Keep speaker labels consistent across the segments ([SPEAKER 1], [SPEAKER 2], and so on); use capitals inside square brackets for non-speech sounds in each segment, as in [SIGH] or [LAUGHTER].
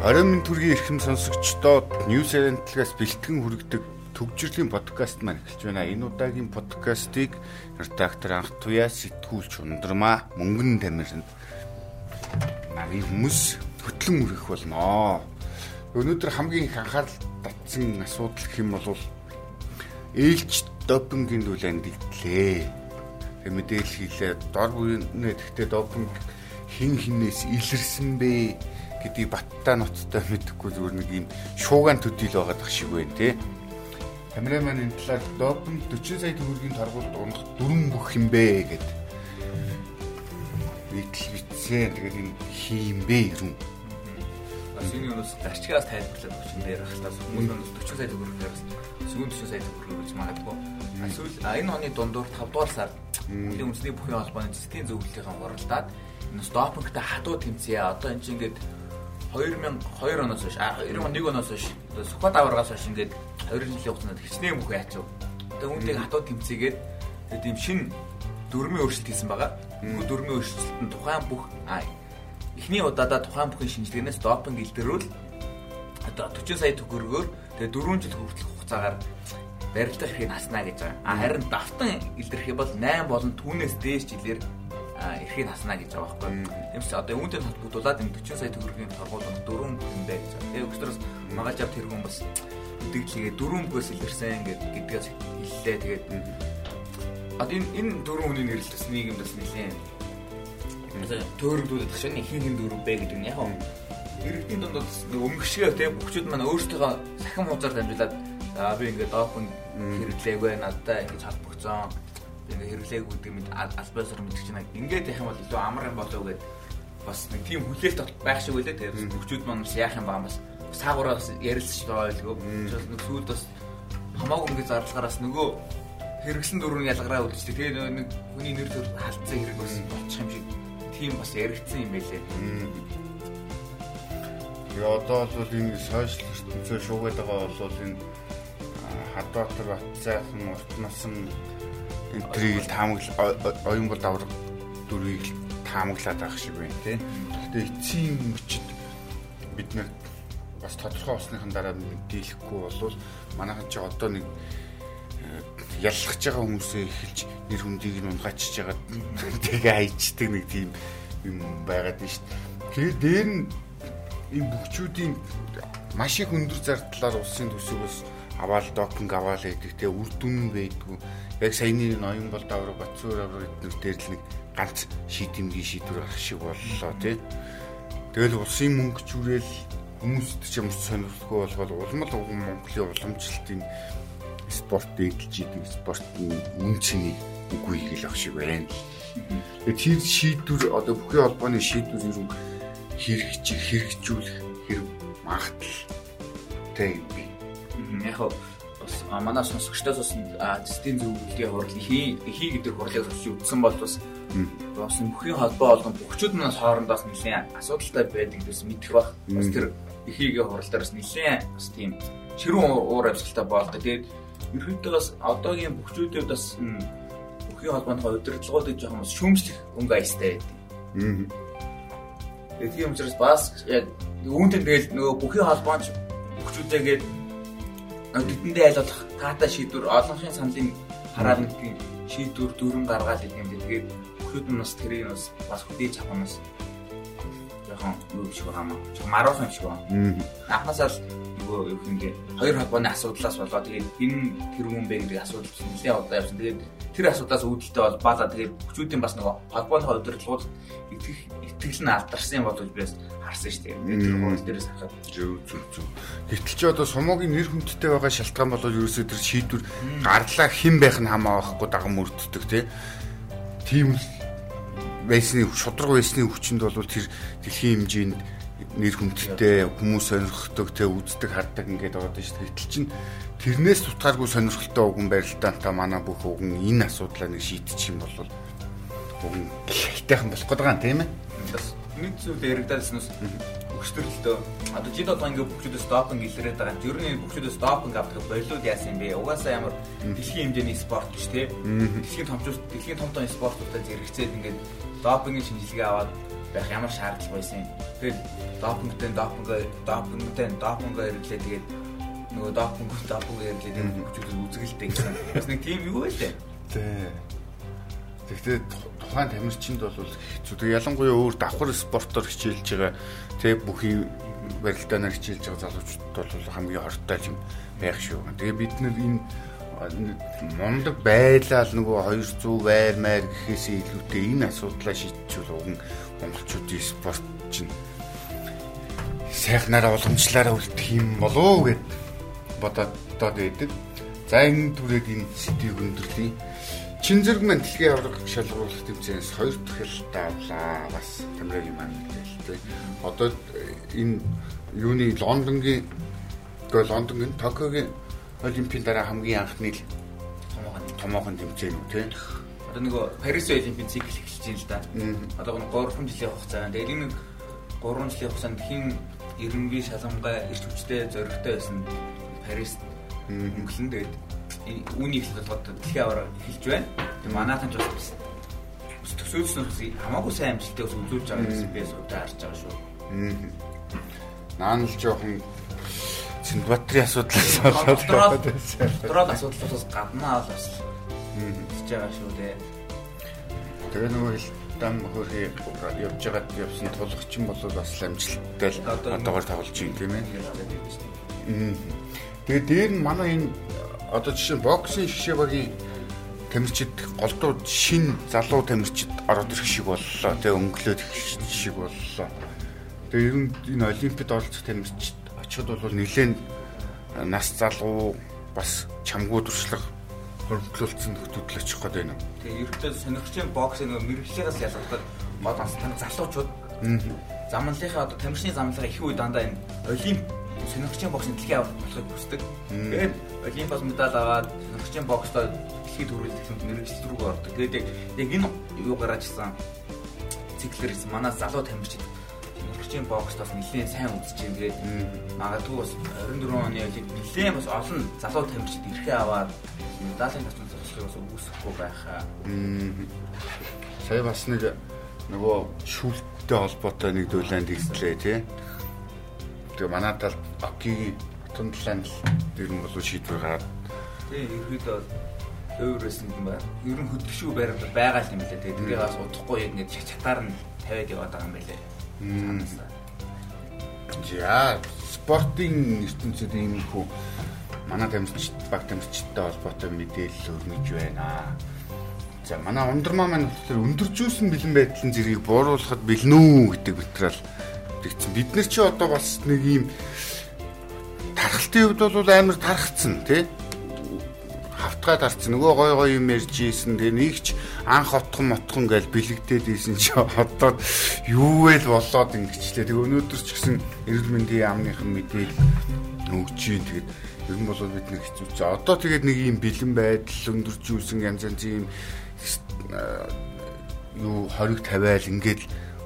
[SPEAKER 1] Оройн төргийн эрхэм сонсогчдод News Event-аас бэлтгэн хүргэдэг төгжрлийн подкаст маань эхэлж байна. Энэ удаагийн подкастыг редактор Анх Туяа сэтгүүлч ундрмаа мөнгөн тамирын нарийн хүмүүс хөтлөн үргэх болно. Өнөөдөр хамгийн их анхаарал татсан асуудал гэх юм бол ээлж допингийн дүлэнд дэглээ. Тэг мэдээлэл хийлээ. Дор бүрнээ тэгтээ допинг хин хинээс илэрсэн бэ гэдгийг баттай ноцтой мэдэхгүй зүгээр нэг юм шуугаан төдийл байгаа шиг байна тий. Камераман энэ талаар допинг 40 сая төгрөгийн торгуулд унах дүрм бүх юм бэ гэд. Нийтлэл битсэн тэгээд энэ хийм бэ юм.
[SPEAKER 2] Энэ юунаас гарчгаас тайлбарлаад өгч энэ дээр ахлаас хүмүүс 40 сая төгрөгөөс сүүн 40 сая төгрөг гэж магадгүй. Эсвэл энэ оны дундуур 5 дугаар сард Монголын үндэсний бүхний холбооны цэцгийн зөвлөлтийн оролдоод энэ допингтай хатуу тэмцээ. Одоо энэ чинь ингээд 2002 оноос хойш а 2001 оноос хойш Сүхбат аваргаас хойш ингээд 2 жилийн хугацаанд хичнээн бүх яачв. Тэгээ үүнийг хатуу тэмцээгээд тэгээд ийм шин дөрмийн өөрчлөлт хийсэн байгаа. Энэ дөрмийн өөрчлөлт нь тухайн бүх эхний удаадаа тухайн бүхэн шинжилгээнээс допинг илдэрүүл одоо 40 сая төгрөгөөр тэгээ 4 жил хүртэлх хугацаагаар барилдах хэрэг наснаа гэж байгаа. А харин давтан илэрх юм бол 8 болон түүнээс дээш жилээр эрхийг хаснаа гэж байгаа байхгүй. Тиймээс одоо үүнтэй холбогдуулаад энэ 40 сая төгрөгийн торгуулах дөрвөн бүхэн бай гэж байгаа. Тэгээ өчтөрөөс магаж авт тэргүүн бас дөрвөн бүхээс илэрсэн гэдгээс хэллээ. Тэгээд одоо энэ энэ дөрвөн хүний нэрлэлс нийгэмдээс нэлээд төөрөгдүүлэх шиг нэг хин хин дөрөв бэ гэдэг нь яг иргэдийн дунд өмгшгээ те бүхчүүд маань өөрсдөө сахин хуудасаар дамжуулаад за би ингээд допинг хэрэглээгүй надад ингэж холбогдсон ингээ хэрэглээгүй гэдэг мэд албасаар мэдчих чинь ингээд явах юм бол илүү амар юм болов гэд бас нэг тийм хүлээлт байх шиг үлээ тэгээд хүчүүд маань бас яах юм баа бас саагураа бас ярилцж байгаа байлгүй. Тэгэл нэг сүйд бас хамаагүй ингээ зарлагаараас нөгөө хэрэгсэн дөрвөн ялгараа үлдчихдэг. Тэгээд нэг хүний нэр төр халтсан хэрэг бас болчих юм шиг тийм бас яригдсан юм байлээ.
[SPEAKER 1] Тэгээ одоо бол энэ сошиал ертөнцөө шуугаад байгаа бол энэ хадватар батцайхан урт насан энтрийг таамаглал оюун бол давар дүрийг таамаглаад байх шиг байна тий. Гэхдээ эцсийн мөчид бид нар бас тодорхой болсныхан дараа мэдээлэхгүй болвол манайхан ч одоо нэг э, яллахж байгаа хүмүүсээ эхэлж нэр хүндийг нь унгачиж байгаа тэгээ хайчдаг нэг тийм юм байгаад байна шүү дээ. Тэгээд дээр нь энэ бүхчүүдийн маш их өндөр зардлаар улсын төсвөөс аваал допинг аваал гэдэг те үр дүн байдгүй яг саяны ноён бол давраг Батцуур авраг эднэр дээр л нэг ганц шийдэмгийн шийдвэр гарах шиг боллоо тий. Тэгэл улсын мөнгө зүрэл хүмүүст ч юм сонирхолтой болбол улмал Монголын уламжлалтын спорт эдэлж идэг спортын үн цэнийг үгүй ах шиг байна. Тэгээд тэр шийдвэр одоо бүхий холбооны шийдвэр ер нь хэрэгж хэрэгжүүлэх хэрэг магадaltaй юм би.
[SPEAKER 2] Яг бас манай сонсогчдоос бас цэстийн зөвлөлийн хурал хий хий гэдэг хурлыг сонсч үзсэн бол бас бас бүхний холбоо болгон бүхчүүд манаас хоорондоос нэлээд асуудалтай байдаг гэсэн мэдэх бах. Бас тэр ихийгээ хурал дээр бас нэлээд бас тийм ширүүн уур амьсгалтай болдог. Тэгээд ерөнхийдөө бас одоогийн бүхчүүдэд бас бүхний холбооны удирдлагуудыг жоохон бас шүүмжлэх өнгө аястай байдаг. Тэгээд тийм учраас бас яг үүнтэй тэгэл нөгөө бүхний холбооч бүхчүүдэгээд тэдэндээ айлуулах таатай шийдвэр олонхын саналын хараад нэг шийдвэр дөрөн гаргаад ирэх юм би тэгээд бүхүүд нь бас тэрийг бас бас нь бас жоохон юу шиг байгаа маа. Маруулсан юм шиг байна. Анхнаасаа л нөгөө юу хингээ хоёр холбооны асуудлаас болоод тэгээд энэ тэр хүн бэ гэдэг асуудал нэлээд удаа явсан. Тэгээд тэр асуудлаас үүдэлтэй бол баалаа тэгээд хүчүүдийн бас нөгөө холбооны удирдлагууд итгэх итгэл нь алдарсан юм болов би бас харсан шүү дээ. Тэр хурал дээрээс харахад
[SPEAKER 1] зөв зөв зөв. Гэтэл ч одоо сумогийн нэр хүндтэй байгаа шалтгаан бол ерөөсөө тэр шийдвэр гарлаа хэн байх нь хамаа байхгүй даган мөрддөг тийм байсны шудраг байсны хүчинд бол тэр дэлхийн хэмжээнд нэр хүндтэй хүмүүс сонирхдог те үздэг хардаг ингээд шүү дээ. Гэтэл чинь тэрнээс тутгааргүй сонирхолтой уган байралтаа та манай бүх уган энэ асуудлаа нэг шийдчих юм бол уган хайтайхан болох гэдэг юм тийм ээ.
[SPEAKER 2] Нэг зүйл яригдаалснаас өгчтөрлөлтөө одоо жид одоо ингээд бүхчүүдээс допинг илрээд байгаа. Ер нь бүхчүүдээс допинг авдаг болиуд яасан юм бэ? Угаасаа ямар дэлхийн хэмжээний спорт биш те. Дэлхийн томчууд дэлхийн том том спортуудад зэрэгцээд ингээд допингийн шинжилгээ аваад байх ямар шаардлага байсан. Тэгээд допингтэй допинг допингтэй допинг хэрэглээ тэгээд нөгөө допинг допинг хэрэглээ хүчтэй үзгэлтэй гэсэн. Бас нэг тийм юу вэ?
[SPEAKER 1] Тий. Гэхдээ тухайн тамирчинд бол хэцүү. Тэг ялангуяа өөр давхар спортоор хичээлж байгаа тэг бүхий барилдаанаар хичээлж байгаа залуучууд бол хамгийн хортой юм байх шүү. Тэгээ бид нар энэ мундаг байлал нөгөө 200 байр маяг гэхээс илүүтэй энэ асуудлаа шийдчихвэл уг нь монголчуудын спорт чинь сайхнаараа уламжлаараа үлдэх юм болоо гэд бодоод байдаг. За энэ түрээд энэ сэдвийг өндөрлөе. Чин зэрэг мэн дэлхийн авраг шалгуулах тэмцээнээс хоёр дахь давлаа. Бас тамирын маань хэлтэй. Одоо энэ юуны Лондонгийн гол Лондонгийн Токиогийн Олимпийн дараа хамгийн анхны
[SPEAKER 2] томоохон
[SPEAKER 1] томоохон тэмцээн үү тий.
[SPEAKER 2] Одоо нөгөө Парис Олимпийн цикл эхэлж байна л да. Одоо нөгөө 3 жилийн хугацаанд тэгээд энэ 3 жилийн хугацаанд хин эренбий шалгамгай ирч хүчтэй зоригтой байсан Парис өнгөлн тэгээд үүнийг л болгоод дэлхийн аваар эхэлж байна. Тэгээд манайхан ч бас төсөөлсөн бас хамаагүй сайн амжилттай ус үзүүлж байгаа гэсэн би судаа харж байгаа шүү.
[SPEAKER 1] Наан л жоохон Сингапурын асуудлаас болоод
[SPEAKER 2] Дөрөв асуудлаас гаднаа бол бас хийж байгаа шүү дээ.
[SPEAKER 1] Тэгээ нөгөө хилдам хөрхий явж байгаад явсан тулгчин бол бас амжилттай л одоогоор тоглож байна тийм ээ. Тэгээ дээр нь манай энэ одоо жишээ нь боксын шишээ багийн тамирчид голдууд шин залуу тамирчид ороод ирэх шиг боллоо. Тэгээ өнгөлөөд ирэх шиг боллоо. Тэгээ ер нь энэ олимпиад оролцох тамирчид очиод бол нэлээд нас залуу бас чамгүй туршлага хөрөнгөлөлтсөн нөхдөд очих гээд байна.
[SPEAKER 2] Тэгээ ерөнхийдөө сонирхчийн бокс нэг мэрэгчлээс ялгахад мод бас тань залуучууд замналынхаа одоо тамирчны замналгаа их үе дандаа энэ олимп сонирхчийн боксын дэлхийн аварга болохыг хүсдэг. Тэгээд олимпиас медаль аваад сонирхчийн бокстой дэлхийд төрүүлэх мэрэгчлэл рүү ордог. Тэгээд яг энэ юу гараад ирсэн циклэр ирсэн манай залуу тамирчид монголчийн бокс бас нэлээд сайн үзэж байна. Тэгээд магадгүй бас 24 оны олимп нэлээд бас олон залуу тамирчид ирэхээ аваад медалийн татвар зогсохыг бас үүсэхгүй байхаа.
[SPEAKER 1] Сая бас нэг нөгөө шүүлттэй холбоотой нэг дүүлэнд хэллээ тий. Тэгээ манай тал Окигийн Батун талаанд дэр нь болов шийдвэр гараад
[SPEAKER 2] тий ерөөдөө өөрөөс нь байна. Ер нь хөдөлшүү байрал байгаа юм лээ. Тэгээ тэрийг бас удахгүй яг ингэ чатаар нь тавиад яваад байгаа юм байлээ.
[SPEAKER 1] За спортын ертөнцид ийм хүү манай тамирчид баг тамирчидтай холбоотой мэдээлэл өрнөж байна. За манай ундрмаа маань болохоор өндөржүүлсэн бэлэн байдлын зэргийг бууруулахад бэлэн үү гэдэг материал тэгсэн. Бид нар чи одоо бас нэг ийм тархалтын хувьд бол амар тархацсан тий хавтгай дарцсан нөгөө гой гой юм ярьж ийсэн тэгээ нэгч анх отхон мотхон гээл бэлэгдээд ийсэн чи одоо юу вэ болоод ингэчлээ. Тэгээ өнөөдөр ч гэсэн эрүүл мэндийн яамныхан мэдээлэл өгч юм тэгээд ер нь бол бид нэг хэцүү чи одоо тэгээд нэг юм бэлэн байдал өндөржүүлсэн янз янзын юу хориг тавиал ингээд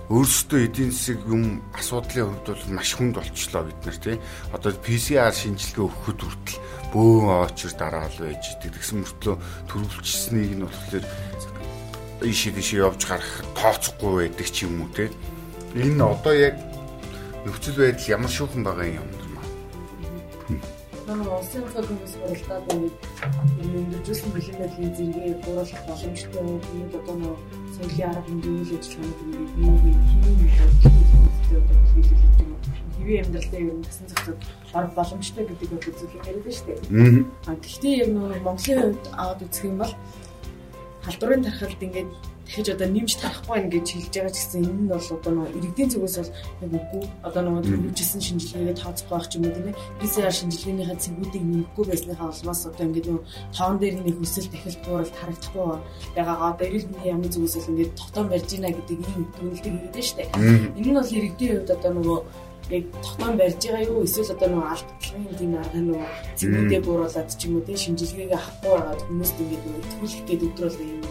[SPEAKER 1] өөрсдөө эдийн засаг юм асуудлын хувьд бол маш хүнд болчлоо бид нар тий. Одоо PCR шинжилгээ өгөхөд хүртэл бөөн очир дараал байж идэг. Тэгсэн мөртлөө төрүүлчихсэнийг нь болохоор ийшээ тийшээ явж гарах тооцохгүй байдаг ч юм уу тий. Энэ одоо яг нөхцөл байдал ямар шүүхэн байгаа юм
[SPEAKER 3] Манай улсын хүмүүс хуралдаад ингээд өндөржүүлсэн бэлэн байдлын зэрэгээ бууруулах боломжтой. Тэгээд одоо нөө соёлын арга хэмжээ үйл ажиллагаанд ингээд бие хэвийн бодлоготой одоо хэлүүлэх юм. Хэвийн амьдралдаа ер нь тасан зохицол баг боломжтой гэдэг бол үзүүлэх яриад байна шүү дээ. Аа гэхдээ яг нөө Монголын хувьд аваад үзэх юм бол халдварын тархалд ингээд дахиж одоо нэмж тарахгүй ингэж хэлж байгаа ч гэсэн энэ нь бол одоо нөгөө иргэдийн зүгээс бол яг үгүй. Одоо нөгөө төрүүлжсэн шинжилгээгээ тооцохгүй байх юм уу тийм ээ. PCR шинжилгээнийхээ цэгүүдийг нэмэхгүй байсныхаа улмаас одоо ингээд нөгөө тоон дээр нэг өсөл дахилт бууралт харагдахгүй байгаагаа одоо эрүүл мэндийн яамны зүгээс бол ингээд тогтоон барьж ийна гэдэг ийм дүгнэлтийг хийгээд байна шүү дээ. Энэ нь бол иргэдийн хувьд одоо нөгөө яг тогтоон барьж байгаа юу эсвэл одоо нөгөө алдлагын тийм арга нөгөө цэгүүдээ бууруулад ч юм уу тийм шинжилгээгээ авахгүй байгаад хүмүүст ингээд нөгөө итгүүлэх гэдэг өдрөл юм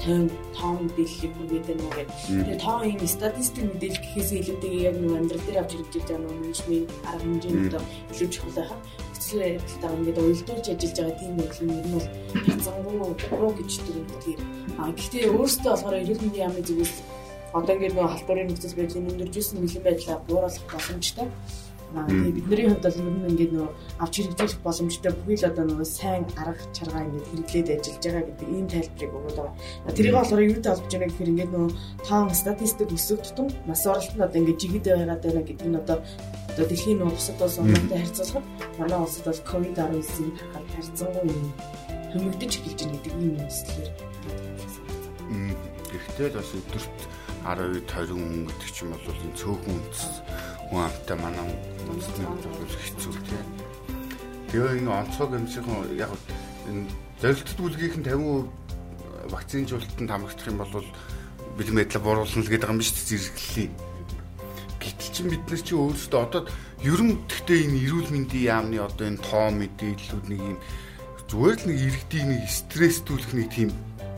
[SPEAKER 3] 50 тоон мэдээллийг хүргээд байна уу гэдэг. Тэгээ тоон ийм статистик мэдээлэл гэхээс илүүтэйгээр яг нэг амьдрал дээр авч ирж байгаа нэг менежмент арга хэмжээнд илүү чухал байхаа. Хэцүү байдалтай ингээд уялдуулж ажиллаж байгаа тийм байдлын нь бол хязгааргүй гэж дүгнэлтээр. А гэхдээ өөрөөсөө болохоор эрүүл мэндийн яамны зүгээс одоо ингээд нөгөө халдварын нөхцөл байдлын өндөржсэн бэлэн байдлаа бууруулах боломжтой. Аа бидний хувьд бол ер нь ингээд нөгөө авч хэрэгжүүлэх боломжтой бүхий л одоо нөгөө сайн арга чаргаа ингээд хэрэглээд ажиллаж байгаа гэдэг ийм тайлбарыг өгöd байгаа. Тэрийг болохоор юутай холбож байгаа гэхээр ингээд нөгөө тоон статистик өсөв тутам нас оролтод одоо ингээд жигэд байгаад байна гэдэг нь одоо одоо дэлхийн бусад улс орнуудтай харьцуулахад манай улсад бол ковид 19-ийг харахад харьцангуй юм хэмэгдэж эхэлж байна гэдэг ийм юм сэтгэлээр.
[SPEAKER 1] Гэхдээ л бас өдөрт 10 20 хүн гэдэг ч юм бол энэ цөөхөн үндэс хүн амтай манай үндэсний бол хэцүү тийм. Тэгээ энэ онцгой гэмшигэн яг энэ зорилттой бүлгийнхэн 50% вакцинжуулалтанд хамрагдах юм бол бэлэн байдлаа бууруулна л гэдэг юм биш зэрэглэлийн. Гэтэл чи бид нар чи өөрсдөө одоо ерөн гэхдээ энэ эрүүл мэндийн яамны одоо энэ тоо мэдээллүүд нэг юм зүгээр л нэг иргэдийг нэг стресстүүлэх нэг тийм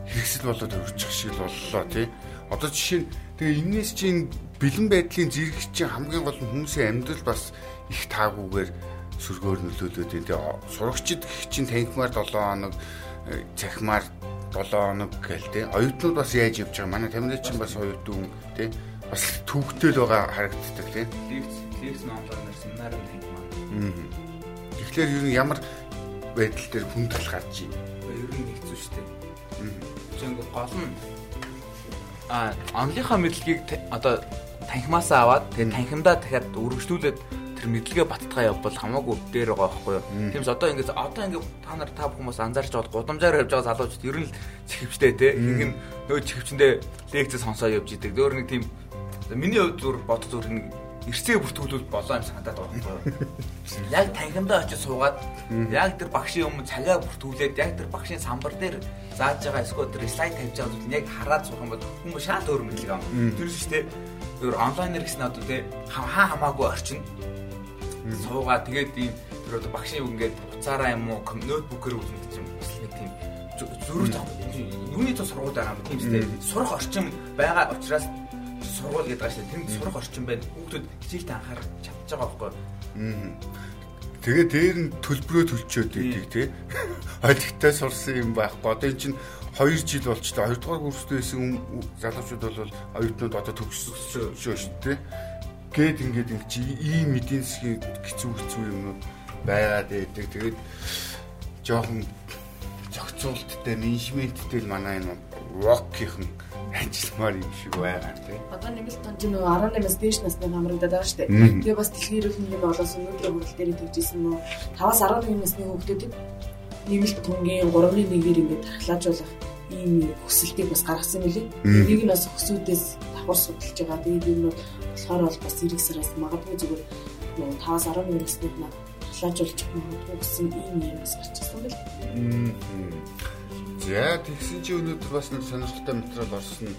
[SPEAKER 1] хэрэгсэл болоод өрчих шиг боллоо тий. Одоо жишээ нь тэгээ энэс чинь бэлэн байдлын зэрэг чинь хамгийн гол нь хүмүүсийн амьдрал бас их таагүйгээр сүргээр нөлөөлөд энэ сурагчид гэх чинь танхимаар 7 хоног цахимаар 7 хоног гээл те оюутнууд бас яаж явж байгаа? Манай тамирчин чинь бас оюутан те бас төвөгтэй л байгаа харагддаг те
[SPEAKER 2] лекц лекц номлоор семинар нь танхимаар.
[SPEAKER 1] Тэгэхээр ер нь ямар байдал дээр хүндэл гарч ий?
[SPEAKER 2] Ер нь хэцүү шүү дээ. Чинь гол нь онлынхаа мэдлэгийг одоо танхимаасаа аваад тэгээ танхимдаа дахиад үргэлжлүүлээд тэр мэдлэгээ баттгаа явбал хамаагүй дээр байгаа байхгүй юу. Тиймээс одоо ингээд одоо ингээд та нар та хүмүүс анзаарч байгаа гудамжаар явж байгаа залуучууд ер нь л чихвчтэй те. Хин нөө чихвчэндээ лекц сонсоо явж идэг. Өөр нэг тийм миний хувьд зүр бодох зүр нэг эрсээ бүртгүүлвэл болоо юм санагдаад байгаа байхгүй. Яг танхимдаа очиж суугаад яг тэр багшийн өмнө цагаа бүртгүүлээд яг тэр багшийн самбар дээр зааж байгаа эсвэл тэр слайд тавьж байгаа зүйл яг хараад суух юм бол хүмүүс шал өөр мэдлэг авах. Тэр шүү дээ. Тэр онлайнэр гэсэн одоо те хаа хамаагүй орчин. Суугаад тэгээд ийм тэр одоо багшийн үг ингээд уцаараа юм уу ноутбукээр үзэх юм бас нэг тийм зөрүү юуны тус сургууль байгаа юм тийм үстэй. Сурах орчин байгаа учраас сургууль гэдэг ааштай тэнд сурах орчин байна. Хүүхдүүд хичээлд анхаарах чадж байгаа байхгүй.
[SPEAKER 1] Аа. Тэгээ дээр нь төлбөрөө төлчөөд идэг тий. [LAUGHS] Олигтой сурсан юм байхгүй. Одоо эн чинь 2 жил болчихлоо. 2 дугаар курстэй байсан залуучууд бол оюутнууд одоо төгсөж шүү дээ. Гээд ингээд ингэ ийм эдийн засгийн хэцүү хэцүү юмнууд байгаад байдаг. Тэгээд жоохон зохицуулттай, менежменттэй л манай энэ вокийнхэн ажилламаар юм шиг байгаа тийм.
[SPEAKER 3] Одоо нэмэлт тон чинь нөгөө 18-аас дээш насны хамрагдаад байгаа шүү дээ. Тэгээ бас дэлхийн эрүүл мэндийн болоос өнөөдрийн хүрэл дээр тэгжсэн нөө 5-аас 11 насны хүүхдүүдийг нэмэлт тунгийн 3.1-ээр ингээд тархлаажуулах ийм хүсэлтийг бас гаргасан мөлий. Энийг нь бас өсүүдээс давхар судалж байгаа. Тэгээд энэ нь болохоор бол бас эрэг сараас магадгүй зүгээр нөгөө 5-аас 11 насны маань тархлаажуулж магадгүй гэсэн ийм юм бас гарчихсан бэл.
[SPEAKER 1] За тэгсэн чи өнөөдөр бас нэг сонирхолтой материал орсон.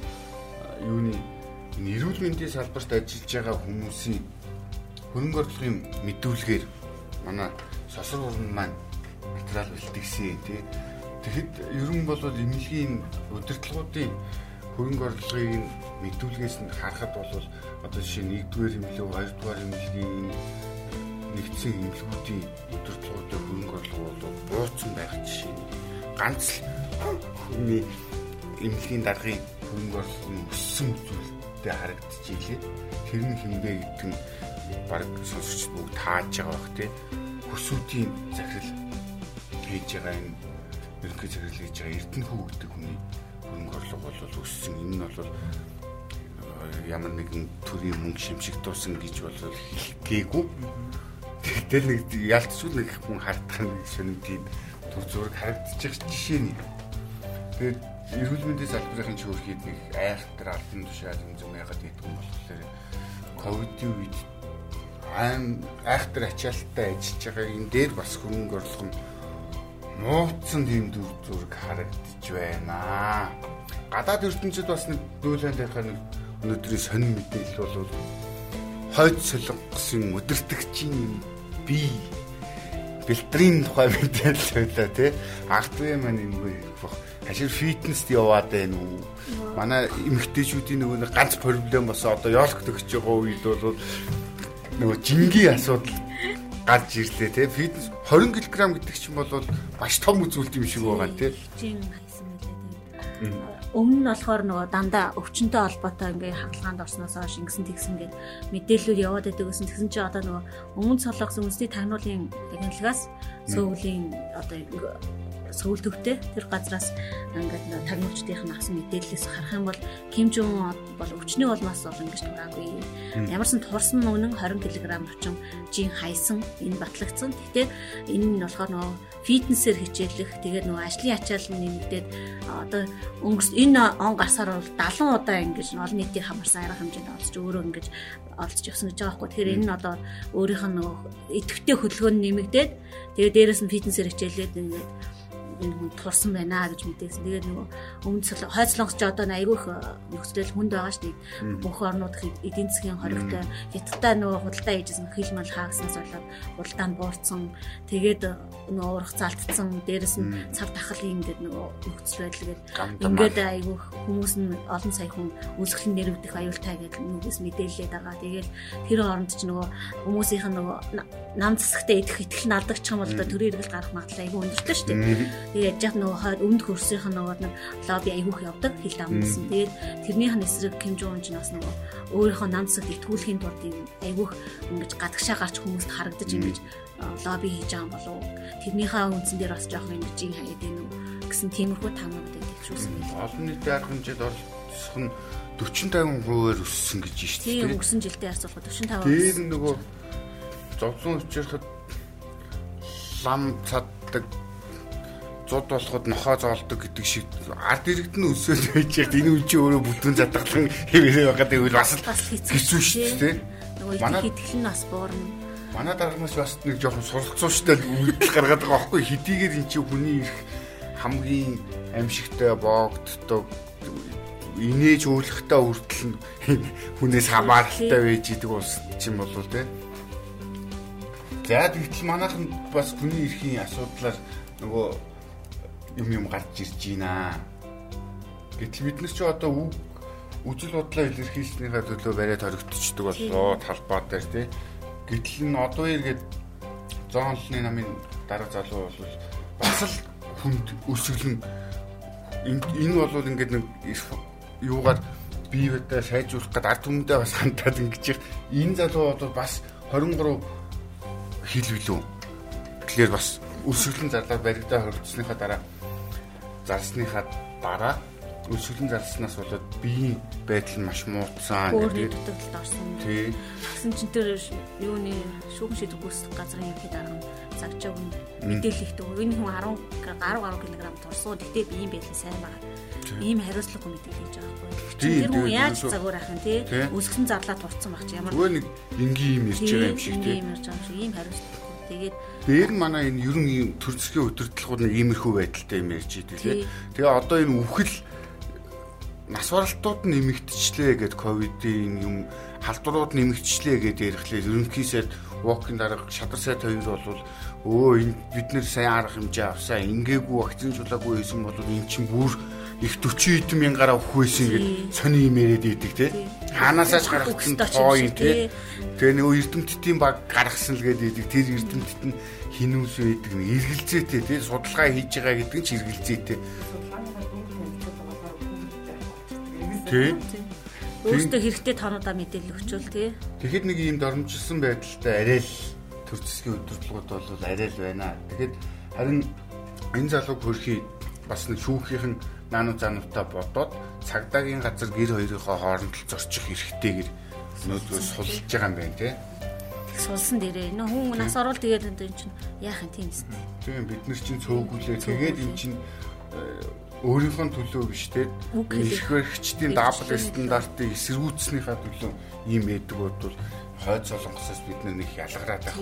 [SPEAKER 1] Юуны эрүүл мэндийн салбарт ажиллаж байгаа хүмүүсийн хөрөнгө орлогын мэдүүлгээр манай сосор уран маань материал бэлтгэсэн тий. Тэгэхэд ер нь бол эмнэлгийн удирдлагуудын хөрөнгө орлогыг мэдүүлгээс нь харахад бол одоо жишээ нь 1-р эмнэлэг, 2-р эмнэлгийн нэгдсэн эмнэлгүүдийн удирдлагуудын хөрөнгө орлого бол бууцсан байх жишээ ганц л хүний эмнэлгийн даргын хөнгө орлого нь өссөн зүйлтэй харагдчихжээ. Тэр нь хинбэ гэдэг нь баг сонсогч бүгд тааж байгаа бах тий. Хөсүүдийн захирал хийж байгаа энэ ерөнхий захирал хийж байгаа Эрдэнэхүү гэдэг хүний хөнгө орлого бол өссөн. Энэ нь бол э, ямар нэгэн төрийн мөнгө шимшиг туусан гэж бол хэлгээгүй. Тэгтэл нэг ялцгүй нэг хүн хардах нэг сонирхдаг төр зураг харагдчих жишээ нь Тэгээд эрүүл мэндийн салбарын чөөрхийд нэг айхтар албан тушаал юм зүм ягаад гэдэг юм болохоор ковидын үед аим айхтар ачаалттай ажиллаж байгаа энэ дээр бас хөрөнгө орлого нь нууцсан тийм дүр зураг харагдаж байна. Гадаад ертөнцид бас нэг дүүлэн тарихаа нэг өнөөдрийн сонин мэдээлэл бол хойд солонгосын өдөртөгчийн бие бэлтрийн тухай мэдээлэл байлаа тий. Ардвэ маань энэ үгүй Хашир фитнест яваад байна уу? Манай эмэгтэйчүүдийн нөгөө нэг ганц проблем босоо одоо ёлк төгсөж байгаа үед бол нөгөө жингийн асуудал гарч ирлээ те фитнес 20 кг гэдэг чинь бол маш том үзүүлэлт юм шиг байгаа те.
[SPEAKER 4] Жин хайсан мөлий. өмнө нь болохоор нөгөө дандаа өвчнөд холбоотой ингээ хагалгаанд орсноос хойш ингэсэн тэгсэн гээд мэдээлэлүүд яваад байдаг гэсэн тэгсэн чи одоо нөгөө өмнө цолгосон үндэсний тагнуулын агентлагаас сөүлийн одоо сөвл төвтэй тэр газраас ингээд тагнуулчдын авсан мэдээллээс харах юм бол Ким Жон бол өвчнөө болмоос бол ингэж тураагүй. Ямарсан турсан үнэн 20 кг орчим жин хайсан энэ батлагдсан. Гэтэ энэ нь болохоор нөгөө фитнесээр хичээлэх тэгээд нөгөө ажлын ачаал нэмэгдээд одоо өнгөрс энэ он гарсаар бол 70 удаа ингэж олон нийтийн хамарсан арга хэмжээнд олж өөрөө ингэж олж явсан гэж байгаа байхгүй. Тэгэхээр энэ нь одоо өөрийнх нь нөгөө идэвхтэй хөдөлгөөн нэмэгдээд тэгээд дээрэс нь фитнесээр хичээлээд ингээд энэ хүн турсан байна гэж мэдээсэн. Тэгээд нөгөө өмнө хойд солонгосч одоо айгүй их нөхцөл хүнд байгаа шүү дээ. Бүх орнууд эдийн засгийн хоригтой хятадтай нөгөө худалдаа хийжсэн хил мал хаагснаас болоод худалдаа нь буурсан. Тэгээд нөгөө урах залтцсан. Дээрэс нь цав тахал ингээд нөгөө нөхцөл байдал гээд ингээд айгүй хүмүүс нь олон сая хүн үлсгэлэн нэрвдэх аюултай гэдэг нүгээс мэдээлээд байгаа. Тэгээд тэр хооронд ч нөгөө хүмүүсийнх нь нөгөө нам засагтаа идэх итгэл наалдагч юм бол одоо төрийн эргэлт гарах магадлал айгүй өндөртэй шүү дээ. Тэгээд яж нөгөө хойд өмнөд хөрсийнх нь нөгөө нэг лобби айгүйх явдаг хил дамнасан. Тэгээд тэрнийх нь эсрэг Ким Жон ч бас нөгөө өөрийнхөө нандсад итгүүлэхийн тулд юм айгүйх ингэж гадагшаа гарч хүмүүст харагдаж ингэж лобби хийж байгаа болов. Тэрнийхээ үндсэн дээр бас жоох ингэж ин хаяад уу гэсэн тиймэрхүү таамагд төвшүүлсэн
[SPEAKER 1] байл. Олон нийтийн арга хэмжээд оролцох нь 40 50%-аар өссөн гэж байна шүү
[SPEAKER 4] дээ. Тийм өнгөрсөн жилдээ харьцуулахад 45%.
[SPEAKER 1] Тэр нөгөө зовлон учрахад лам цаддаг зуд болоход нохоо зоолдог гэдэг шиг ард иргэд нь өсөөл байж яг энэ үн чи өөрөө бүтэн задгалан хэвээрээ байгаа гэвэл бас хэцүү шүү дээ.
[SPEAKER 4] Нөгөө итгэл нь бас буурна.
[SPEAKER 1] Манай дараагнаас бас нэг жоохон суралцууштай үйлдэл гаргаад байгаа байхгүй хэдийгээр эн чи хүний их хамгийн амьшигтай боогддог инээж өөрлөхтэй үртэл хүнээс хамааралтай байж идэг улс чинь болов те. За тэгтэл манайхан бас хүний эрхийн асуудлаар нөгөө юм юм гарч ирж байна. Гэтэл бид нар ч одоо үг үжил бодлоо илэрхийлснийхаа төлөө бариад хоригдчихдаг боллоо талбай дээр тий. Гэтэл н одоо иргэд зоонлны намын дараа залуу бол бас л хүнд өсөглөн энэ бол ингээд нэг юугаар биеветэ сайжруулах гэдэг ард түмэндээ бас хандаад ингэж их энэ залуу бол бас 23 хил билүү. Тэгэхээр бас өсөглөн зарлаад баригдаа хоригдсныхаа дараа зарсныхаа дараа өсвөлэн зарснаас болоод биеийн байдал нь маш муутсан.
[SPEAKER 4] Тэгээд дутагдалд орсон. Тий. Гэсэн чинь тэр юуны шүүхэн шийдвэр гүйцэтгэх газрын ерхий дарга загчааг мэдээлэл ихтэй. Энэ хүн 10 10 гаруй кг турсан. Гэтэ биеийн байдал сайн байна. Ийм хариуцлага мэдээлэл хийж байгаа байхгүй. Тэр хүн яаж загвар ах юм тий? Өсгсөн зарлаа турцсан баг чи ямар.
[SPEAKER 1] Өө нэг энгийн юм ирж байгаа юм шиг тий.
[SPEAKER 4] Ийм ирж байгаа юм шиг ийм хариуцлага Тэгээд
[SPEAKER 1] дээр нь манай энэ ер нь төр засгийн удирдлагууд нэг иймэрхүү байдалтай юм ярьж идэв лээ. Тэгээ одоо энэ үхэл нас баралтууд нэмэгдчихлээ гэд ковидын юм халдварууд нэмэгдчихлээ гэд ярихлаа. Ерөнхийдөө walk-ин дарга шадар сайт хоёр бол өө энэ бид нэр сайн арга хэмжээ авсаа ингээгүй вакцинжуулаагүй байсан бол эн чинь бүр их 40 хэдэн мянгаараа өгөх байсан гэж сони юм яриад идэг те. Хаанаасаач гаргасан тоо юм те. Тэгээ нөгөө эрдэмтдийн баг гаргасан л гэдэг идэг. Тэр эрдэмтд нь хинүүс байдаг нэг эргэлзээтэй те. Судалгаа хийж байгаа гэдэг нь ч эргэлзээтэй. Тэ.
[SPEAKER 4] Өөртөө хэрэгтэй тоонуудаа мэдээлэл өгчөөл тий.
[SPEAKER 1] Тэгэхэд нэг юм дормжилсан байдалтай арай л төр засгийн өдөрлгүүд бол арай л байна. Тэгэхэд харин энэ залууг хөрхий бас нэг шүүхийн наануу заануудаа бодоод цагдаагийн газар гэр хоёрынхоо хооронд л зорчих эрхтэйгэр нөөдгөө сулж байгаа юм байна тий.
[SPEAKER 4] Сулсан дээрээ. Нөө хүн нас орвол тэгээд энэ чинь яах юм тийм эстэй.
[SPEAKER 1] Тийм бид нар чинь цөөгүүлээ тэгээд эн чинь э, өөрийнхөө төлөө биш те. Их баригчдын дабль стандартыг эсэргүүцснийхаа төлөө ийм байдаг бол хойд солонгосоос бид нэг ялгараад байх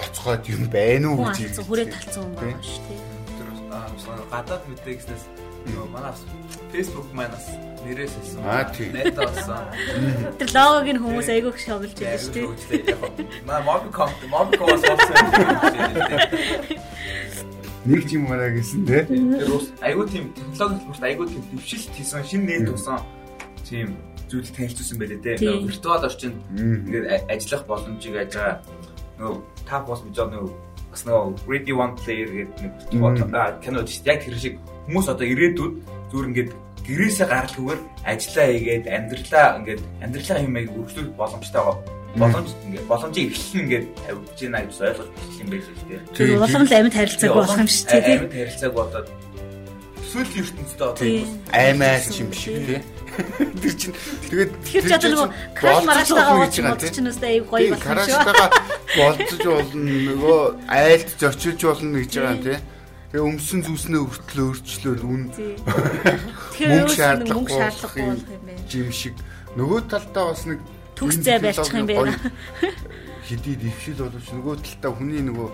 [SPEAKER 1] гоцгойд юм байна уу
[SPEAKER 4] гэж хүрээ талцсан юм байна шүү те.
[SPEAKER 2] Тэр гадаад мэдээ гэснээс нөгөө манай Facebook манаас нэрээс хэлсэн.
[SPEAKER 1] Аа тийм.
[SPEAKER 2] Нэт болсон.
[SPEAKER 4] Тэр логог нь хүмүүс айгүйх шоглож байдаг шүү дээ.
[SPEAKER 2] Маа Mobicom Mobicom-ос болсон.
[SPEAKER 1] Нэг юм мараа гэсэн те.
[SPEAKER 2] Тэр ус айгүй тийм технологи хүрт айгүй тийм дэвшилт хийсэн шинэ нэт тусан тийм зүйл танилцуулсан байлээ те. Виртуал орчинд ингээд ажиллах боломжийг яаж байгаа нөгөө та бос бижоо нөгөө бас нөгөө Ready One Player гэдэг нэг кино дээ. Яг тэр шиг хүмүүс одоо ирээдүйд зүгээр ингээд гэрээсээ гаралгүйгээр ажиллаа хийгээд амьдралаа ингээд амьдралаа аяг өргөжлөх боломжтой байгаа. Боломж ингээд боломжийг эхлэн ингээд тавьж байна гэж ойлгож хэлсэн юм байх л тийм.
[SPEAKER 4] Тэр улам л амьд харилцааг болох юм шүү дээ.
[SPEAKER 2] Амьд харилцааг бодоод эсвэл ертөнцид одоо
[SPEAKER 1] аймаас юм шиг тий. [LAUGHS] Тэр чинь тэгээд
[SPEAKER 4] тэр ч одоо нөгөө краш мараштайгаа уулзч чинь үстэй аяг гоё юм шүү.
[SPEAKER 1] Краштай болцож болно нөгөө айлд зочилж болно гэж байгаа юм тий. Тэгээ өмсөн зүснээ хүртэл өөрчлөөл үн [LAUGHS]
[SPEAKER 4] мөнгө шаардлагагүй болох юм байна.
[SPEAKER 1] Жим шиг нөгөө талдаа бас нэг
[SPEAKER 4] төгс зай байлчих юм байна.
[SPEAKER 1] Хэдий дэвшил боловч нөгөө талдаа хүний нөгөө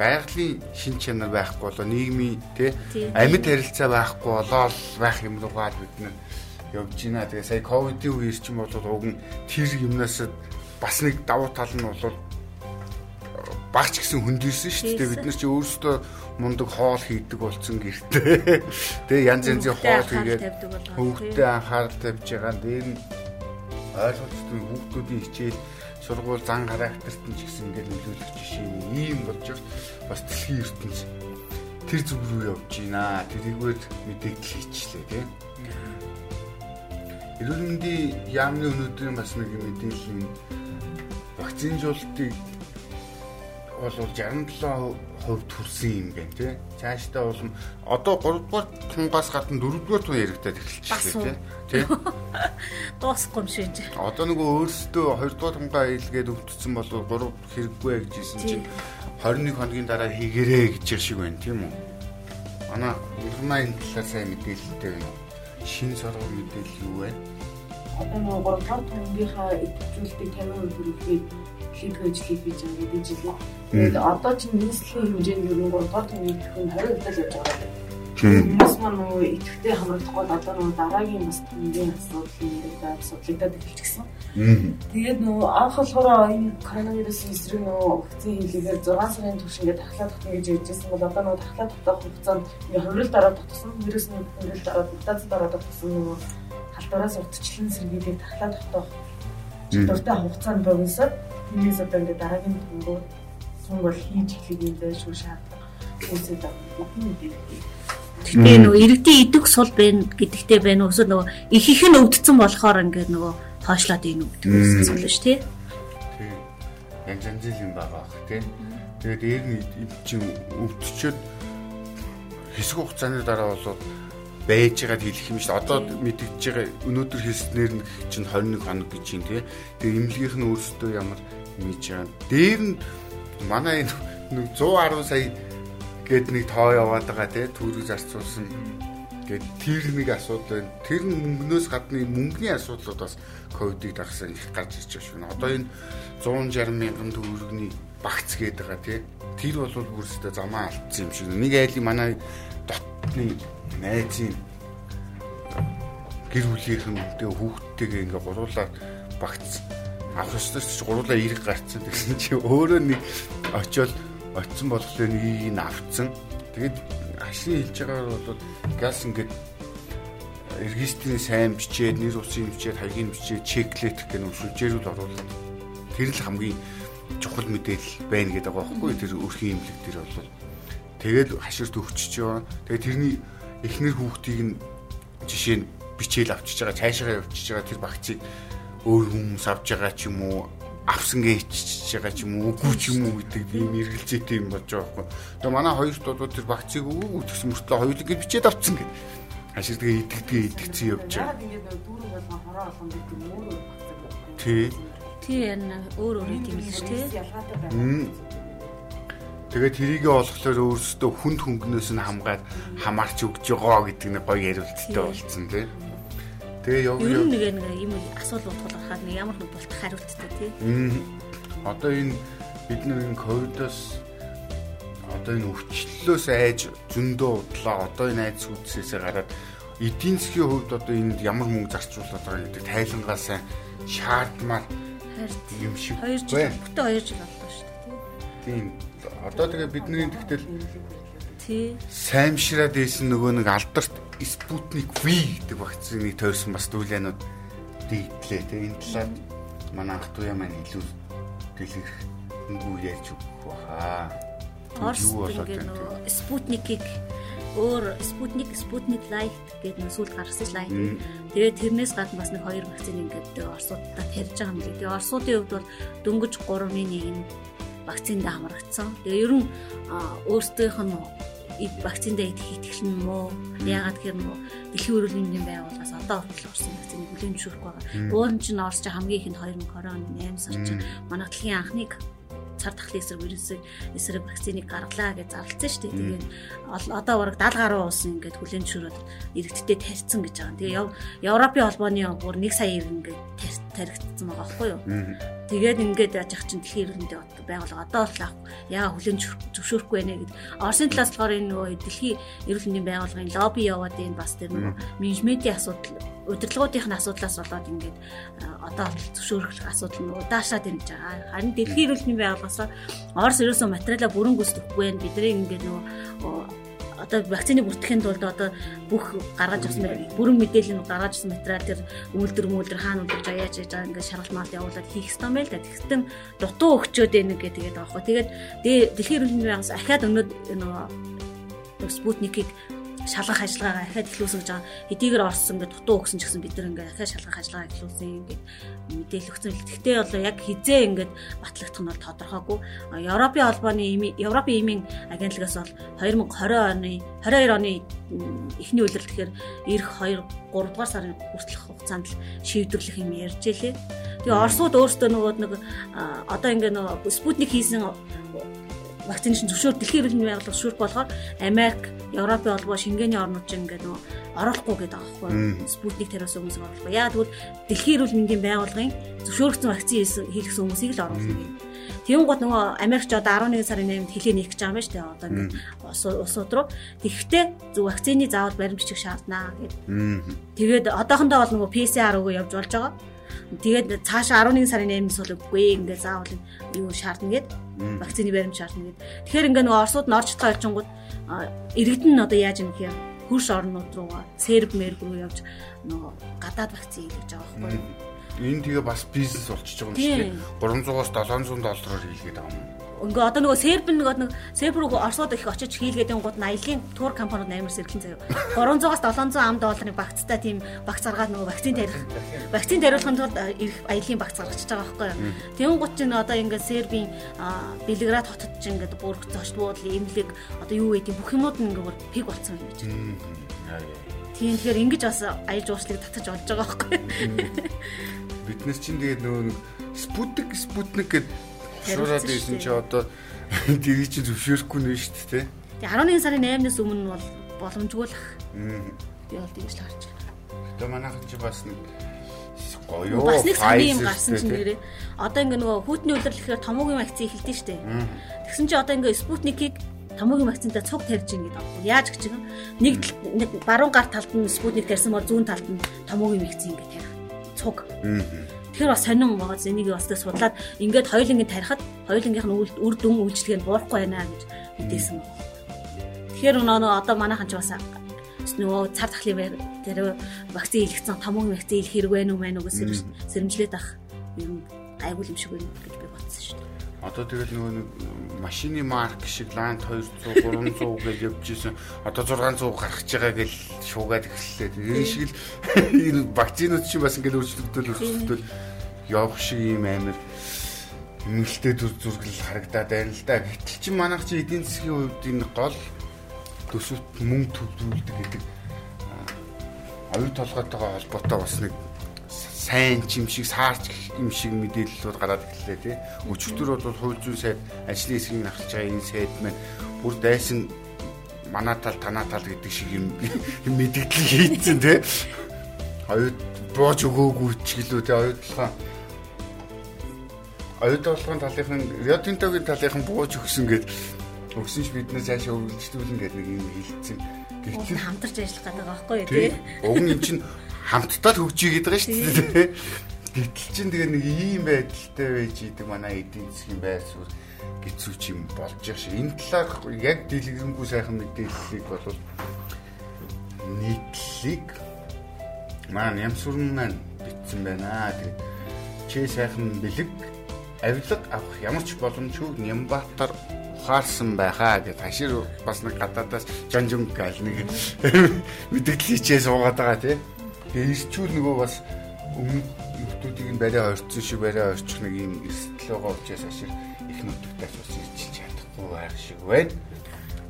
[SPEAKER 1] байгалийн шин чанар байхгүй болоо нийгмийн тий амьд харилцаа байхгүй болоод байх юм руугаа л бид нэ явж байна. Тэгээ сая ковидын үеэр ч юм бол уг нь тэр юмнаас бас нэг давуу тал нь бол багч гэсэн хөндөрсөн шүү дээ. Бид нар чи өөрсдөө мундаг хоол хийдэг болсон гэртээ. [LAUGHS] Тэгээ янз янзын хоол хийгээд хүүхдээ анхаарал тавьж байгаа. Дээр нь ойлголттой хүүхдүүдийн хичээл сургууль зан характерт нь ч гэсэн ингээд нөлөөлөх жишээ ийм болж. Бас дэлхийн ертөнц тэр зүг рүү явж байна. Тэрийгээр мэдээлэл хийчлээ тийм. Эрүүл мэндийн яамны өнөөдрийн бас нэг мэдээлэл нь вакцинжуулалтыг бол 67% хүрсэн юм байна тий. Цаашдаа бол одоо 3 дугаар тунгаас гадна 4 дугаар тун яригадад эхэлчихлээ тий. Тий. [LAUGHS]
[SPEAKER 4] Дуусахгүй юм шиг.
[SPEAKER 1] Одоо нөгөө өөрсдөө 2 дугаар тунгаа хийлгээд өвдсөн бол 3 хэрэггүй гэж хэлсэн чинь 21 хоногийн дараа хийгэрээ гэж шиг байна тийм үү? Манай улмаа энэ талаар сайн мэдээлэлтэй байна. Шинэ сорго мэдээлэл юу вэ?
[SPEAKER 3] Одоо нөгөө 3 дугаар тунгийнхаа идэвхжүүлэлтийг 50% хүргэхэд шийдвэр ажлыг хийж байгаа гэдэг жилээ. Тэгээд одоо чинь нийслэлийн хэмжээнд юу нэг 3 дугаар төвийн идэвхтэй 20 удаа явж байгаа. Хүмүүс маань нөгөө идэвхтэй хамрагдах гол одоо нөгөө дараагийн бас тэмдгийн асуудал ингээд асуудлуудад эхэлчихсэн. Тэгээд нөгөө анх болохоор энэ коронавирусын эсрэг нөгөө вакцины хийлгээр 6 сарын турш ингээд тахлаа татна гэж ярьжсэн бол одоо нөгөө тахлаа татах хугацаанд ингээд хувирал дараа татсан вирусны хувирал дараа мутац дараа татсан нөгөө халдвараас урдчлан сэргийлээд тахлаа татах дуртай хугацаанд богиносод Тиймээс одоо ингээд дараагийн сум бол хийж эхлэх юм байж шүү шаардлагатай. Үүсээд бүхэн мэдээлэл.
[SPEAKER 4] Тэгтээ нөгөө иргэдийн идэг сул байна гэдэгтэй байна. Өсөө нөгөө их их нь өвдсөн болохоор ингээд нөгөө тоошлоод ийн өвдөг гэсэн зүйл шүү тий.
[SPEAKER 1] Тийм. Яг жанжил юм байгаа бах тий. Тэгээд дээр нь чинь өвдчихэд хэсэг хугацааны дараа болоод байж байгаад хэлэх юм шүү. Одоо мэдгэж байгаа өнөөдөр хэлснээр нь чинь 21 хоног гэж юм тий. Тэгээ имлэгийнх нь өөрсдөө ямар мэж байгаа. Дээр нь манай нэг 110 сая гээд нэг тоо яваад байгаа тий төрөг зарцуулсан гээд тэр нэг асуудал байна. Тэр мөнгнөөс гадна мөнгөний асуудлууд бас ковидыг дагсан их гарч ирж байгаа шүү. Одоо энэ 160 мянган төгрөгний багц гээд байгаа тий. Тэр бол бүрсдээ замаа алдсан юм шиг. Нэг айлын манай дотны найзын гэр бүлийнхэн тэгээ хүүхдтэйгээ ингээ гуруулаад багц авах ёстой ч гуруулаа эрг гарцсан гэсэн чи өөрөө нэг очиод очисон болохоор нэг нь авцсан. Тэгээд ашиг хэлж байгаагаар бол газ ингээд регистрийн сайн бичээд нэр усын бичээд хаягийн бичээд чеклет гэх нэг сүлжээрүүд оруулаад тэр л хамгийн чухал мэдээлэл байна гэдэг байгаа байхгүй тэр өрхийн имлэг тэр бол тэгээд хаширт өгчөж байгаа. Тэгээд тэрний эхнэр хүүхдийг нь жишээ нь бичээл авчиж байгаа цаашаа явчихж байгаа тэр багцыг өөр хүмүүс авч байгаа ч юм уу авсан гэж ичж байгаа ч юм уу үгүй ч юм уу гэдэг ийм эргэлзээтэй юм болж байгаа байхгүй. Тэгээ манай хоёр дуудууд тэр багцыг өгөө гэсэн мөртлөө хоёулаа гэж бичээд авцсан гэдэг. Хашир тэгээ идэгдгээ идэгцэн явж байгаа.
[SPEAKER 3] Яг ингээд дүүрэн болгон хороо болгон гэдэг юм өөр багцаг.
[SPEAKER 1] Тий.
[SPEAKER 4] Тий яна өөр өөр юм л шүү
[SPEAKER 3] байна.
[SPEAKER 1] Тэгээд тэрийгэ болохоор өөрсдөө хүнд хөнгнөөс нь хамгаад хамаарч өгж байгаа гэдэг нэг гоё яриулттай болсон тий. Тэгээ яг
[SPEAKER 4] нь нэг нэг юм асуудал бодоход нэг ямар нэг болт хариулттай тий.
[SPEAKER 1] Одоо энэ бид нар энэ ковидос одоо энэ өвчлөлөөс айж зөндөө удлаа. Одоо энэ айц үдсээсээ гараад эдийн засгийн хувьд одоо энд ямар мөнгө зарцуулаад байгаа гэдэг тайлангаа сайн шаардмаар юм шиг
[SPEAKER 4] Хоёр жил бүтэн 2 жил боллоо шүү дээ тий.
[SPEAKER 1] Тийм. Одоо тэгээ бидний тэгтэл
[SPEAKER 4] Тий.
[SPEAKER 1] саймшраад ийсэн нөгөө нэг алдарт Спутник V гэдэг вакциныг тойрсон бас дүүлэнүүд дийдлээ тэгээ энэ талаар манай ах トゥ яа маань илүү дэлгэрэнгүй ярьж өгөх баха.
[SPEAKER 4] Орос ингээд нөгөө Спутникийг өөр Sputnik, Sputnik Light гэдэг нэг сүүл гаргасан лайт. Тэгээд тэрнээс гадна бас нэг хоёр вакцины ингээд Оросуудад тарьж байгаа юм лээ. Тэгээд Оросуудын хувьд бол дөнгөж 3.1 вакцинд хамрагдсан. Тэгээ ер нь өөрсдийнх нь вакцинд итгэл нь муу. Яагаад гэхээр нөө дэлхийн эрүүл мэндийн байгууллагаас одоо хүртэл орсон вакцины бүлээн зөвшөөрөх байгаа. Уул нь ч Орос ч хамгийн их нь 2020 оны 8 сар чинь манай дэлхийн анхны цар тахлын эсрэг вирусыг эсрэг вакциныг гаргалаа гэж зарлцсан шүү дээ. Тэгээд одоо бараг 70 гаруй улс ингээд хүлэн зөвшөөрөөд иргэдтэй тарьсан гэж байгаа. Тэгээ Европын холбооны бүр 1 сая иргэн ингээд таригдсан байгаа байхгүй юу? Тэгээд ингээд яаж ах чинь дэлхийн эрүүл мэндийн байгууллага одоо л яага хүлэн зөвшөөрөхгүй байна гэд. Оросын талаас болохоор энэ нөгөө дэлхийн эрүүл мэндийн байгууллагын лобби яваад энэ бас тэр нөгөө менежментийн асуудал удирдлагуудын асуудлаас болоод ингээд одоо зөвшөөрөх асуудал нь удаашаад ирж байгаа. Харин дэлхийн эрүүл мэндийн байгууллагаас Орос ерөөсөө материалаа бүрэн гүйцэтгэхгүй байна. Бидний ингээд нөгөө одоо вакцины бүртгэхийн тулд одоо бүх гаргаж авсан бүрэн мэдээлэл нь гаргаж авсан материал төр үйлдвэр мүүлдэр хаана үйлдвэрж аяаж яж байгаа ингээд шаргалмаар явуулаад хийх юм байл да. Тэгсэн дутуу өгчөөд байна гэдэг тэгээд хөө. Тэгээд дэлхийн эрүүл мэндийн байгууллага ахаад өнөөд нөгөө спутникийг шалгах ажиллагаагаа ахаад эхлүүлсэн гэж байгаа. Хэдийгээр орсон ингээд дутуу өгсөн ч гэсэн бид нар ингээд ахаад шалгах ажиллагаа эхлүүлсэн ингээд мэдээлэл өгсөн. Гэхдээ бол яг хизээ ингээд батлагдах нь бол тодорхойгүй. Европын холбооны Европын эмийн агентлагаас бол 2020 оны 22 оны эхний үйлрэл тэгэхээр эх 2 3 дугаар сарын хүртэлх хугацаанд л шийдвэрлэх юм ярьж илээ. Тэгээ Оросууд өөрсдөө нөгөө нэг одоо ингээд нөгөө Спутник хийсэн вакцины шин зөвшөөр дэлхийн эрүүл мэндийн байгууллага зөвшөөрөх болохоор Америк, Европын холбоо, Шенгений орнууд ч ингээд нөө орохгүй гэдэг байгаа байхгүй. Спутник тэрээс хүмүүс оруулах. Яа тэгвэл дэлхийн эрүүл мэндийн байгууллагын зөвшөөрөгдсөн вакцины хийлгсэн хүмүүсийг л оруулах юм. Тийм гот нөгөө Америкч одоо 11 сарын 8-нд хэлээ нээх гэж байгаа юм шүү дээ. Одоо ингээд усууд руу. Тэгэхдээ зөв вакцины заавал баримт бичих шаарднаа гэдэг. Тэгээд одоохондоо бол нөгөө PCR өгөө явж болж байгаа. Тэгээд цаашаа 11 сарын 8-нд бол үгүй ингээд заавал юу шаардна гэд вакцины баримт шаардна гэд. Тэгэхээр ингээд нөгөө Оросууд нь орж чадгаа явчихгууд иргэдэн нь одоо яаж юм гэхээр хөрш орнууд руугаа серб мерг руу явж нөгөө гадаад вакцины хийж байгаа байхгүй?
[SPEAKER 1] Энэ тэгээ бас бизнес болчихж байгаа юм дээ. 300-аас 700 доллараар хийлгээд байгаа юм.
[SPEAKER 4] Ингээ одоо нөгөө серб нөгөө нэг серб руу Оросод их очиж хийлгээд гууд аялын тур компаниуд амар сэргэлэн заяа. 300-аас 700 ам долларын багцтай тийм багц гаргаад нөгөө вакцин тарих. Вакцин тариулахын тулд их аялын багц гаргачихж байгаа байхгүй юу. Тэгүн гут чинь одоо ингээ сербийн Белград хотод чинь ингээ бүр зочд буудлын эмнэлэг одоо юу гэдэг бүх юмуд нь ингээ бүр пиг болцсон юм гэж. Тийм тэгэхээр ингэж бас аяж уушлыг татаж болж байгаа байхгүй.
[SPEAKER 1] Биднес чинь тэгээд нөгөө спутник спутник гэдэг Шуураад ийсэн чи одоо [LAUGHS] дэрийг чи зөвшөөрөхгүй нэ шүү дээ.
[SPEAKER 4] Тэгээ 11 сарын 8-наас өмнө бол боломжгүй л ах. Би бол тэгж л харж байна.
[SPEAKER 1] Тэгээ манайхан чи бас нэг гоё
[SPEAKER 4] бас нэг сайн юм гарсан чинь нэрээ. Одоо ингээ нөгөө хүүтний үйлдвэрлэхээр томоогийн вакцины эхэлдэж штэ. Тэгсэн чи одоо ингээ спутникийг томоогийн вакцинтай цуг тарьж ийн гэдэг байна. Яаж гэж юм? Нэг нэг баруун гар талд нь спутник тарьсан бол зүүн талд нь томоогийн вакцин ингээ тарих. Цуг. Тэгэхээр бас сонин байгаа зэнийг бас тэ судлаад ингээд хоёулангийн тарихад хоёулангийнх нь үр дүн үйлчлэгээ нь буурахгүй байна гэж мэдээсэн. Тэгэхээр нөгөө одоо манайхан ч бас нөгөө цар тахлын байр тэр вакцины илгэсэн томоогийн вакцины илэх хэрэг байна уу мэн гэж сэрэмжлээд ах юм гайгүй юм шиг байна гэж би бодсон шүү дээ.
[SPEAKER 1] Одоо тэгэл нөгөө нэг машины марк шиг Land 200 300 гэж явж исэн. Одоо 600 гарах гэж байгаа гэж шуугаад эхэллээ. Энэ шиг л [LAUGHS] энэ вакцинууд чинь бас ингээд өөрчлөгдөөл өөрчлөгдөөл явах шиг юм амир нэлтэй төр зүргэл харагдаад байна л да. Гэтэл чи манайх чи эдийн засгийн хувьд энэ гол төсөвт мөнгө төвлөрүүлдэг гэдэг оюу толгойтойгоо холбоотой бас нэг сайн ч юм шиг саарч юм шиг мэдээллүүд гараад ирлээ тий. Өчигдөр бол хууль зүйн сайд ажлын хэсгийг ахиж байгаа энэ сайд маань бүр дайсан манай тал танаа тал гэдэг шиг юм [LAUGHS] мэдээлэл хийцэн тий. Оюут бууж өгөөгүй ч гэлүү тий оюутлахаа оюутлахын талынхын Риотинтогийн талынхан бууж өгсөн гэд өгсөн ш биднээс цаашаа өргөлжтүүлэн гэдэг нэг юм хэлсэн.
[SPEAKER 4] Гэвч хамтарч ажиллах гэдэг байгаа байхгүй юу тий.
[SPEAKER 1] Уг нь чинь хамтдаа л хөгжиж гээд байгаа шүү дээ. Гэтэл чинь тэгээ нэг ийм байдалтай байж идэг манай эдийн засгийн байр суурь гэцүү ч юм болж байгаа шиг. Энэ талаар яг дэлгэрэнгүй сайхан мэдээллийг бол нийтлэлийг маань ямсурн маань битсэн байна. Тэгээд чи сайхан бэлэг авилга авах ямар ч боломжгүй Нямбатар ухаарсан байхаа гэж хашир бас нэг гадаадаас жанжун гал нэг [LAUGHS] мэдээлэл хийчээ суугаад байгаа тий. Тэгээ ирчүүл нөгөө бас өмнө хүмүүсийг нь барай орцсон шиг барай орчих нэг юм эрсдэл байгаа учраас хашир их нүдтэй бас ирчилж чадахгүй байх шиг байна.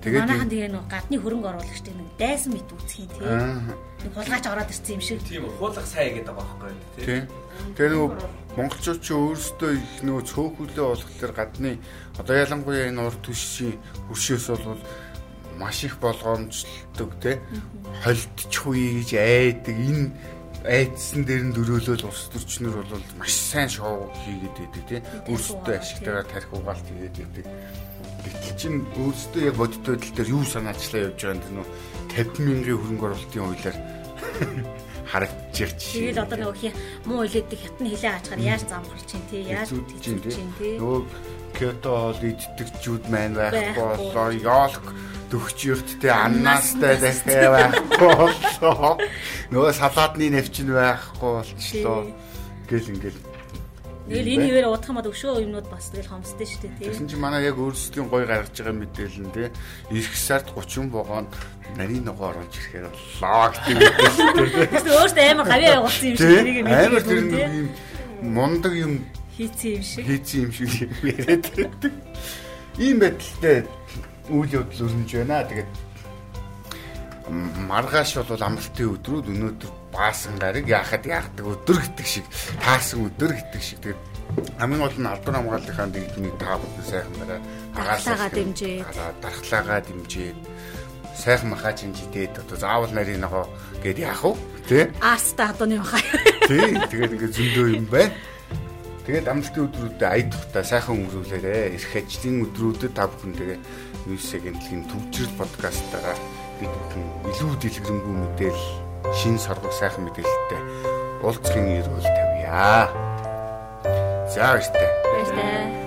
[SPEAKER 4] Тэгээд манайхан тэгээ нэг гадны хөрөнгө оруулагчдыг нэг дайсан мэт үүсгэн тий. Нэг хулгайч ороод ирсэн юм шиг.
[SPEAKER 2] Тийм хуулах сая гэдэг байгаа байхгүй тий.
[SPEAKER 1] Тэгээ нөгөө монголчууд ч өөрсдөө их нөгөө цөөхөлөө болохлээр гадны одоо ялангуяа энэ урд түшийн хөршөөс бол маш их болгоомжлдог тий. Холдчихгүй гэж айдаг энэ айдсан дээр нь дөрөөлөл улс төрчнөр бол маш сайн шоу хийгээд байдаг тий. Өөрсдөө ашигтайгаар тарих угаалт хийгээд байдаг Гэтэл чин өөрсдөө яг бодит байдал дээр юу санаачлаа явж байгаа юм нөө 50 мянган хөрөнгө оруулалтын хуулиар [LAUGHS] харагдчих жишээ.
[SPEAKER 4] Тэгээд одоо нөгөө хий муу хилээдэг хятад хилээ аачаар яаж замхарч чинь тий яаж
[SPEAKER 1] чинь тий. Нөгөө Кёто хоол иддэгчүүд маань байхгүй болоо. Ёолк төгчөрттэй аннаастай дахиа байхгүй болоо. Нөгөө салаадны навчин байхгүй болчлоо. Гэл ингээл
[SPEAKER 4] Тэгэл энэ хിവэр удах мод өшөө юмнууд бас тэгэл хомсдөө шүү дээ тий.
[SPEAKER 1] Тэгсэн чинь манай яг өөрсдийн гой гаргаж байгаа мэдээлэл нь тий. Ирэх сард 30 вагон нарийн ногоо оруулж ирэхээр боллоо гэдэг мэдээлэл.
[SPEAKER 4] Тэгсэн өөртөө амар гавьяа явуулсан юм шиг нэг
[SPEAKER 1] юм. Амар тэр юм мундаг юм
[SPEAKER 4] хийцэн юм шиг.
[SPEAKER 1] Хийцэн юм шиг яриад байдаг. Ийм байдалтай үйл явдал өрнөж байна. Тэгээд маргааш бол амралтын өдрүүд өнөөдөр баасан гариг яахад яахдаг өдөр гэдэг шиг таасан өдөр гэдэг шиг. Тэгээд хамгийн гол нь албан хамгааллынхаа дэгдмийг та бүхэн сайхан бараа
[SPEAKER 4] агаарсаага дэмжээ
[SPEAKER 1] дархлаагаа дэмжээ сайхан махаж хинжидээд одоо заавал нарийн ногоо гэд яах вэ? Тий
[SPEAKER 4] аарстаа одоо юм хаа
[SPEAKER 1] тий тэгээд ингээд зөндөө юм байна Тэгээд амралтын өдрүүдэд аядахтаа сайхан өнгөрүүлээрэ. Ирэх ажлын өдрүүдэд та бүхэн тэгээ Ньюсгийн дэлхийн төвчрөл подкастаараа бид бүхэн илүү дэлгэрэнгүй мэдээлэл шин соргог сайхан мэдээлэлтэй уулзахын эрүүл тавья. За баяртай.
[SPEAKER 4] Баяртай.